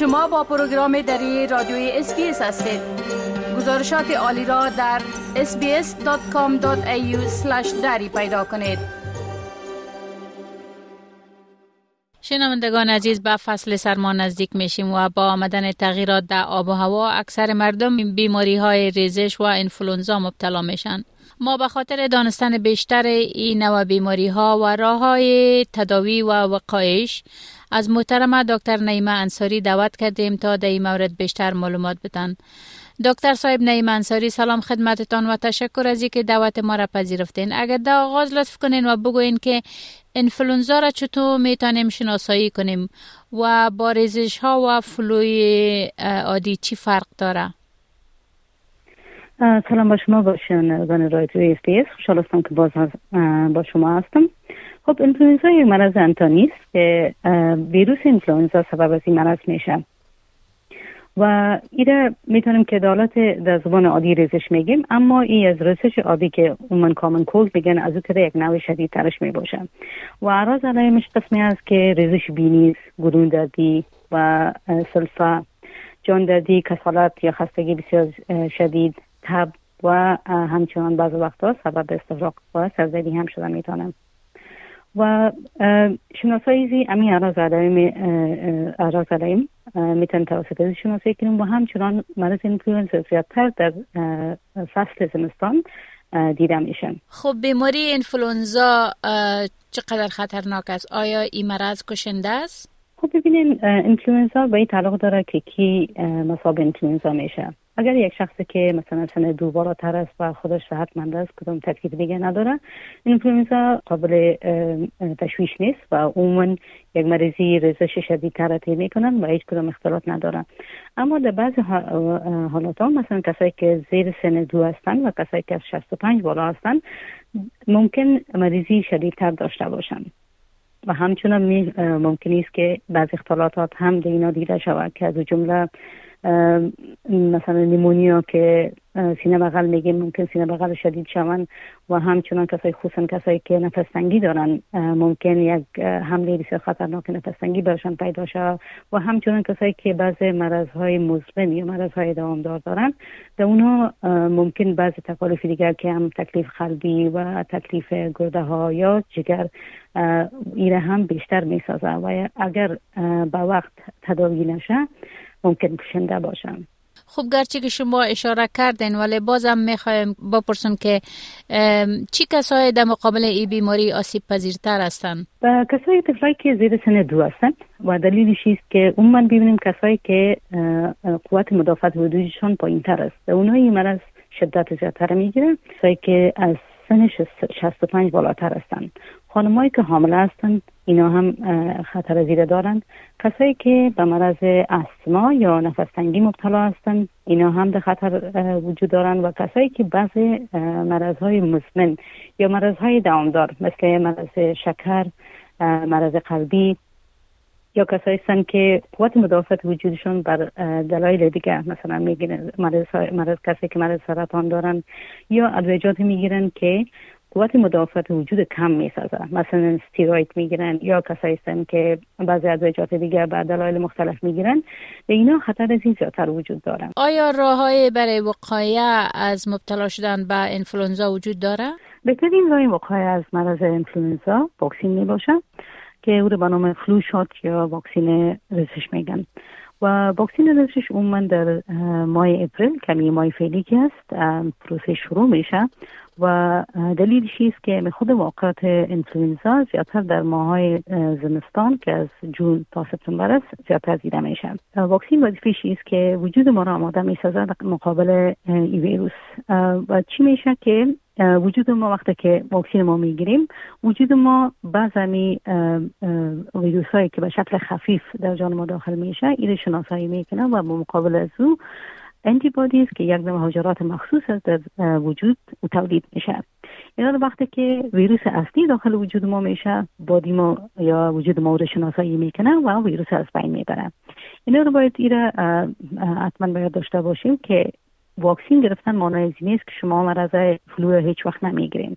شما با پروگرام دری رادیوی SBS هستید. گزارشات عالی را در sbs.com.au دری پیدا کنید. شنوندگان عزیز به فصل سرما نزدیک میشیم و با آمدن تغییرات در آب و هوا اکثر مردم بیماری های ریزش و انفلونزا مبتلا میشن. ما به خاطر دانستن بیشتر این نوع بیماری ها و راه های تداوی و وقایش از محترمه دکتر نیمه انصاری دعوت کردیم تا در این مورد بیشتر معلومات بدن. دکتر صاحب نعیم انصاری سلام خدمتتان و تشکر از اینکه دعوت ما را پذیرفتین. اگر در آغاز لطف کنین و بگوین که انفلونزا را چطور می‌تونیم شناسایی کنیم و با ریزش ها و فلوی عادی چی فرق داره؟ سلام با شما با شنوندگان رادیو اس. خوشحال هستم که باز با شما هستم. خب انفلوئنزا یک مرض انتانی است که ویروس انفلوئنزا سبب از این مرض میشه. و ایره می‌تونیم که دالت در زبان عادی ریزش میگیم اما این از ریزش عادی که عموما کامن کولد بگن از او یک نوع شدید ترش می‌باشه. و عراض علایمش قسمی است که ریزش بینیز گرون دردی و سلفه جان دردی کسالت یا خستگی بسیار شدید تب و همچنان بعض وقتها سبب استفراغ و سرزدی هم شده می‌تونم و شناسایی امی اراز علائم اراز علائم می‌تونن توسط شناسایی کنیم. و همچنان مرض انفلوئنزا زیادتر در فصل زمستان دیده میشن خب بیماری انفلوئنزا چقدر خطرناک است؟ آیا این مرض کشنده است؟ خب ببینین انفلوئنزا به این تعلق داره که کی مصاب انفلوئنزا میشه. اگر یک شخصی که مثلا سن دو بالاتر است و خودش صحتمند است کدام ترکیب دیگه نداره اینفلوئنزا قابل تشویش نیست و عموما یک مریضی ریزش شدید ترتی می‌کنن و هیچ کدام اختلاط ندارن. اما در بعض حالات ها مثلا کسایی که زیر سن دو هستن و کسایی که از 65 بالا هستن ممکن مریضی شدیدتر داشته باشن. و همچنان ممکن است که بعض اختلاطات هم در دیده شود که از جمله مثلا نیمونیا که سینه بغل میگیم ممکن سینه بغل شدید شوند و همچنان کسای خصوصا کسایی که نفس تنگی دارن ممکن یک حمله بسیار خطرناک نفس تنگی برشان پیدا شود و همچنان کسایی که بعض مرض های مزمن یا مرض های دوامدار دارن در اونها ممکن بعض تکالیف دیگر که هم تکلیف قلبی و تکلیف گرده ها یا جگر ایره هم بیشتر می‌سازه و اگر به وقت تداوی نشه ممکن کشنده باشم. خب گرچه که شما اشاره کردین ولی بازم می‌خوایم بپرسم که چی کسایی در مقابل این بیماری آسیب پذیرتر هستند؟ کسایی طفلایی که زیر سن دو هستند و دلیلش است که عموما ببینیم کسایی که قوت مدافعت وجودشان پایین تر است اونها این مرض شدت زیادتر می‌گیره کسایی که از سن 65 بالاتر هستند خانمایی که حامله هستند اینا هم خطر زیره دارند کسایی که به مرض استما یا نفس تنگی مبتلا هستند اینا هم در خطر وجود دارند و کسایی که بعض مرض های مزمن یا مرض های دوامدار مثل مرض شکر مرض قلبی یا کسایی هستند که قوت مدافعت وجودشون بر دلایل دیگه مثلا می‌گیرن مرض, مرض کسی که مرض سرطان دارن یا ادویجات می‌گیرن که قوت مدافعت وجود کم می‌سازه. مثلا استیروید می‌گیرن یا کسایی هستن که بعضی ادویجات دیگر به دلایل مختلف می‌گیرن. به اینا خطر از این زیادتر وجود دارن آیا راههای برای وقایه از مبتلا شدن به انفلوئنزا وجود داره؟ بهترین راه وقایه از مرض انفلوئنزا واکسین می‌باشه. که او رو به نام flu shot یا واکسین ریزش میگن. و واکسین رزش عموما در ماه اپریل کمی ماه فعلی که است پروسه شروع میشه. و دلیلش است که خود واقعات انفلوئنزا زیادتر در ماهای زمستان که از جون تا سپتامبر است زیادتر دیده میشه. واکسین وظیفش است که وجود ما را آماده می‌سازه مقابل این ویروس؟ و چی میشه که وجود ما وقتی که واکسین ما می‌گیریم وجود ما بعض همی ویروس هایی که به شکل خفیف در جان ما داخل میشه این شناسایی می‌کنه و با مقابل از او antibody است که یک نوع حجرات مخصوص در وجود تولید میشه. اینا وقتی که ویروس اصلی داخل وجود ما میشه body ما یا وجود ما رو شناسایی می‌کنه و ویروس از بین می‌بره. اینا رو باید ایره حتما باید داشته باشیم که واکسین گرفتن از نیست که شما مرض flu هیچ وقت نمی‌گیریم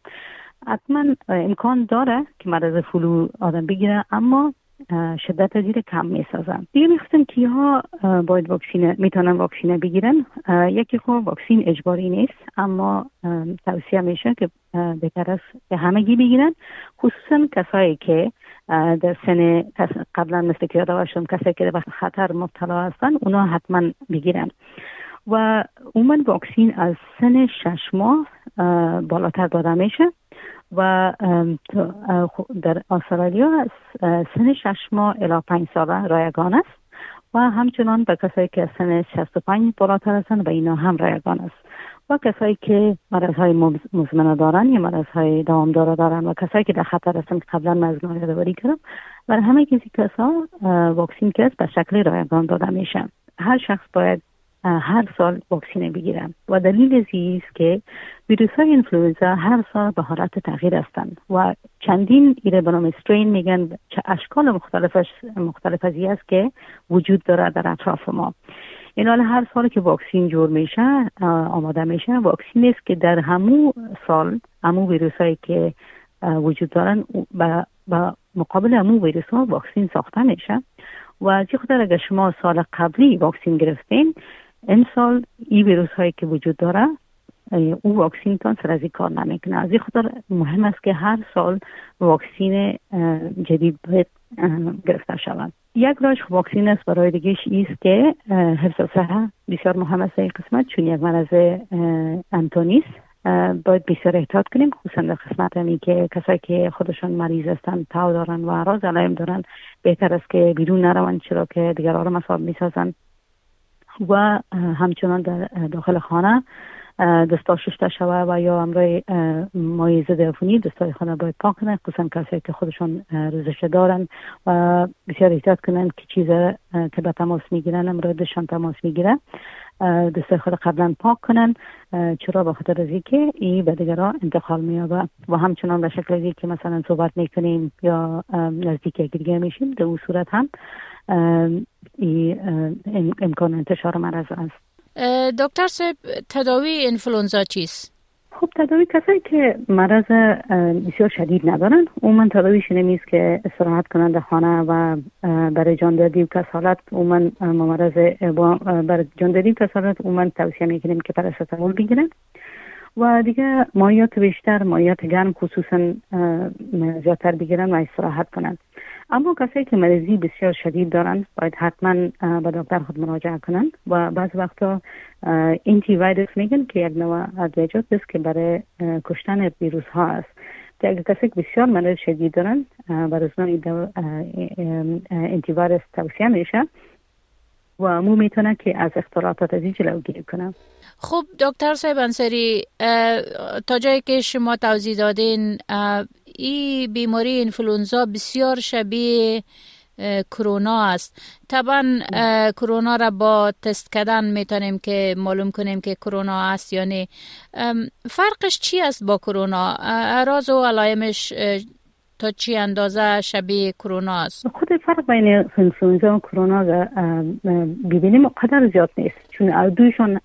حتما امکان داره که مرض فلو آدم بگیره اما شدت زیر کم می سازن دیگه می‌خواستم که ها باید واکسین می‌تونن واکسین بگیرن؟ یکی خب واکسین اجباری نیست اما توصیه میشه که بهتر است که همگی بگیرن. خصوصا کسایی که در سن قبلا مثل که یادواشم کسایی که به خطر مبتلا هستن اونا حتما بگیرن. و عموما واکسین از سن شش ماه بالاتر داده میشه. و در استرالیا سن شش ماه الی پنج ساله رایگان است و همچنان به کسایی که سن 65 بالاتر هستند و اینا هم رایگان است. و کسایی که مرض های مزمنه دارن یا مرض های داره دارن و کسایی که در خطر هستند که قبلا مزمنه یادواری کردم برای همه کسی کسا واکسین که به شکل رایگان داده میشه هر شخص باید هر سال واکسینه بگیرن و دلیل است که ویروس های انفلوئنزا هر سال به حالت تغییر هستند و چندین ایره به نام استرین میگن چه اشکال مختلفش مختلف ازی است که وجود داره در اطراف ما. این حال هر سال که واکسین جور میشه آماده میشه واکسین است که در همو سال همو ویروس هایی که وجود دارن با مقابل همو ویروس ها واکسین ساخته میشه. و از خاطر اگر شما سال قبلی واکسین گرفتین این سال این ویروس هایی که وجود داره او واکسین تان سر از کار نمی‌کنه. از این خاطر مهم است که هر سال واکسین جدید باید گرفته شود. یک راش واکسین است برای دیگهش ایست که حفظ صحه بسیار مهم است این قسمت چون یک مرض انتونیست باید بسیار احتیاط کنیم خصوصا در قسمت همی که کسایی که خودشان مریض هستند تاو دارن و عراض علائم دارن بهتر است که بیرون نروند چرا که دیگر را مصاب می‌سازن. و همچنان در داخل خانه دستا شسته شوه و یا امرای مای ضد عفونی دستای خانه باید پاک کنن خصوصا کسایی که خودشان رزش دارن و بسیار احتیاط کنن که چیز که به تماس می‌گیرن امرای دشان تماس می‌گیرن دستای خود قبلا پاک کنن. چرا؟ به خاطر از که این به دیگران انتقال میابه و همچنان به شکل که مثلا صحبت می‌کنیم یا نزدیک دیگه میشیم در اون صورت هم امکان انتشار مرض است. دکتر صاحب تداوی انفلونزا چیست؟ خب تداوی کسایی که مرض بسیار شدید ندارن عموما تداویش نمیست که استراحت کنند در خانه و برای جاندادی و کسالت عموما مرض برای جاندادی و کسالت عموما توصیه می‌کنیم که پرستامول بگیرن. و دیگه مایات بیشتر مایات گرم خصوصا زیادتر بگیرن و استراحت کنند اما کسایی که مریضی بسیار شدید دارند باید حتما به دکتر خود مراجعه کنند و بعض وقتا اینتی ویروس میگن که یک نوع ادویجات است که برای کشتن ویروس ها است. که اگر کسی بسیار مریض شدید دارند برای اینتی ویروس توصیه میشه و مو می‌تونه که از اختلاطات از جلوگیری کنه. خب دکتر صاحب انصری تا جایی که شما توضیح دادین این بیماری انفلونزا بسیار شبیه کرونا است. طبعا کرونا را با تست کردن می‌تونیم که معلوم کنیم که کرونا است یعنی فرقش چی است با کرونا؟ اراز و علائمش تا چی اندازه شبیه کرونا است؟ خود فرق بین انفلونزا و کرونا ببینیم قدر زیاد نیست. چون دویشون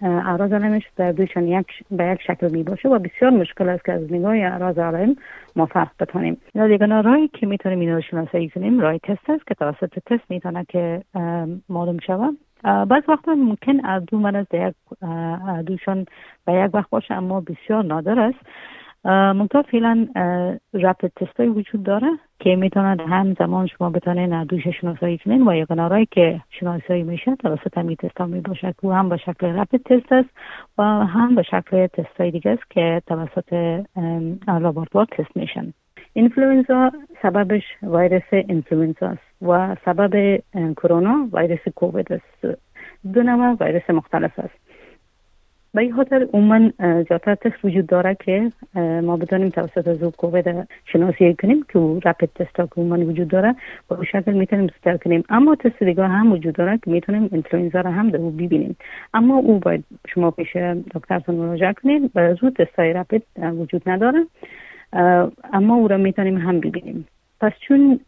اعراض علائمش در دویشان یک به یک شکل می باشه و بسیار مشکل است که از نگاه اعراض علائم ما فرق بتانیم. دیگه راهی که می‌تونیم اینا رو شناسایی کنیم رای تست است که توسط تست می‌تونه که معلوم شود. بعض وقتا ممکن از دو مرض یک دوشان به یک وقت باشه اما بسیار نادر است. منتها فعلا رپت تستای وجود داره که می‌تونن هم زمان شما بتانین ندوش شناسایی کنین و یگانارایی که شناسایی میشه توسط همی تستا می باشه که هم به شکل رپت تست است و هم به شکل تستای دیگه است که توسط لابراتوار تست میشن. اینفلوئنزا سببش ویروس اینفلوئنزا است و سبب کرونا ویروس کووید است. دو نوع ویروس مختلف است. به این خاطر عموما زیادتر تست وجود داره که ما بدانیم توسط از کووید شناسی کنیم که رپید تست ها که وجود داره با او شکل می‌تونیم استر کنیم. اما تست دیگه هم وجود داره که می‌تونیم انفلوئنزا را هم او ببینیم. اما او باید شما پیش دکترتون مراجعه کنید از او تست های رپید وجود نداره. اما او را می‌تونیم هم ببینیم. پس چون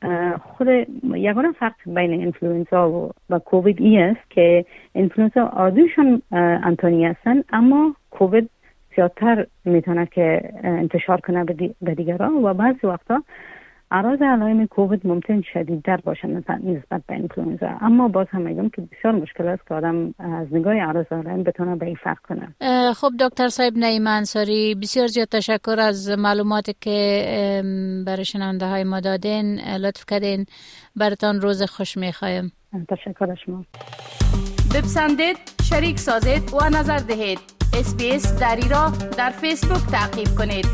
خود یگانه فرق بین انفلوئنزا و, کووید ای است که انفلوئنزا آدوشان انتونی هستن اما کووید زیادتر می‌تونه که انتشار کنه به دیگران و بعضی وقتا اعراض علائم کووید ممکن شدیدتر باشه نسبت به اینفلوئنزا اما باز هم میگم که بسیار مشکل است که آدم از نگاه اعراض علائم بتونه به این فرق کنه. خب دکتر صاحب نعیم انصاری بسیار زیاد تشکر از معلوماتی که برای شنونده های ما دادین. لطف کردین. برتان روز خوش می‌خوایم. تشکر شما. بپسندید شریک سازید و نظر دهید. اسپیس دری را در فیسبوک تعقیب کنید.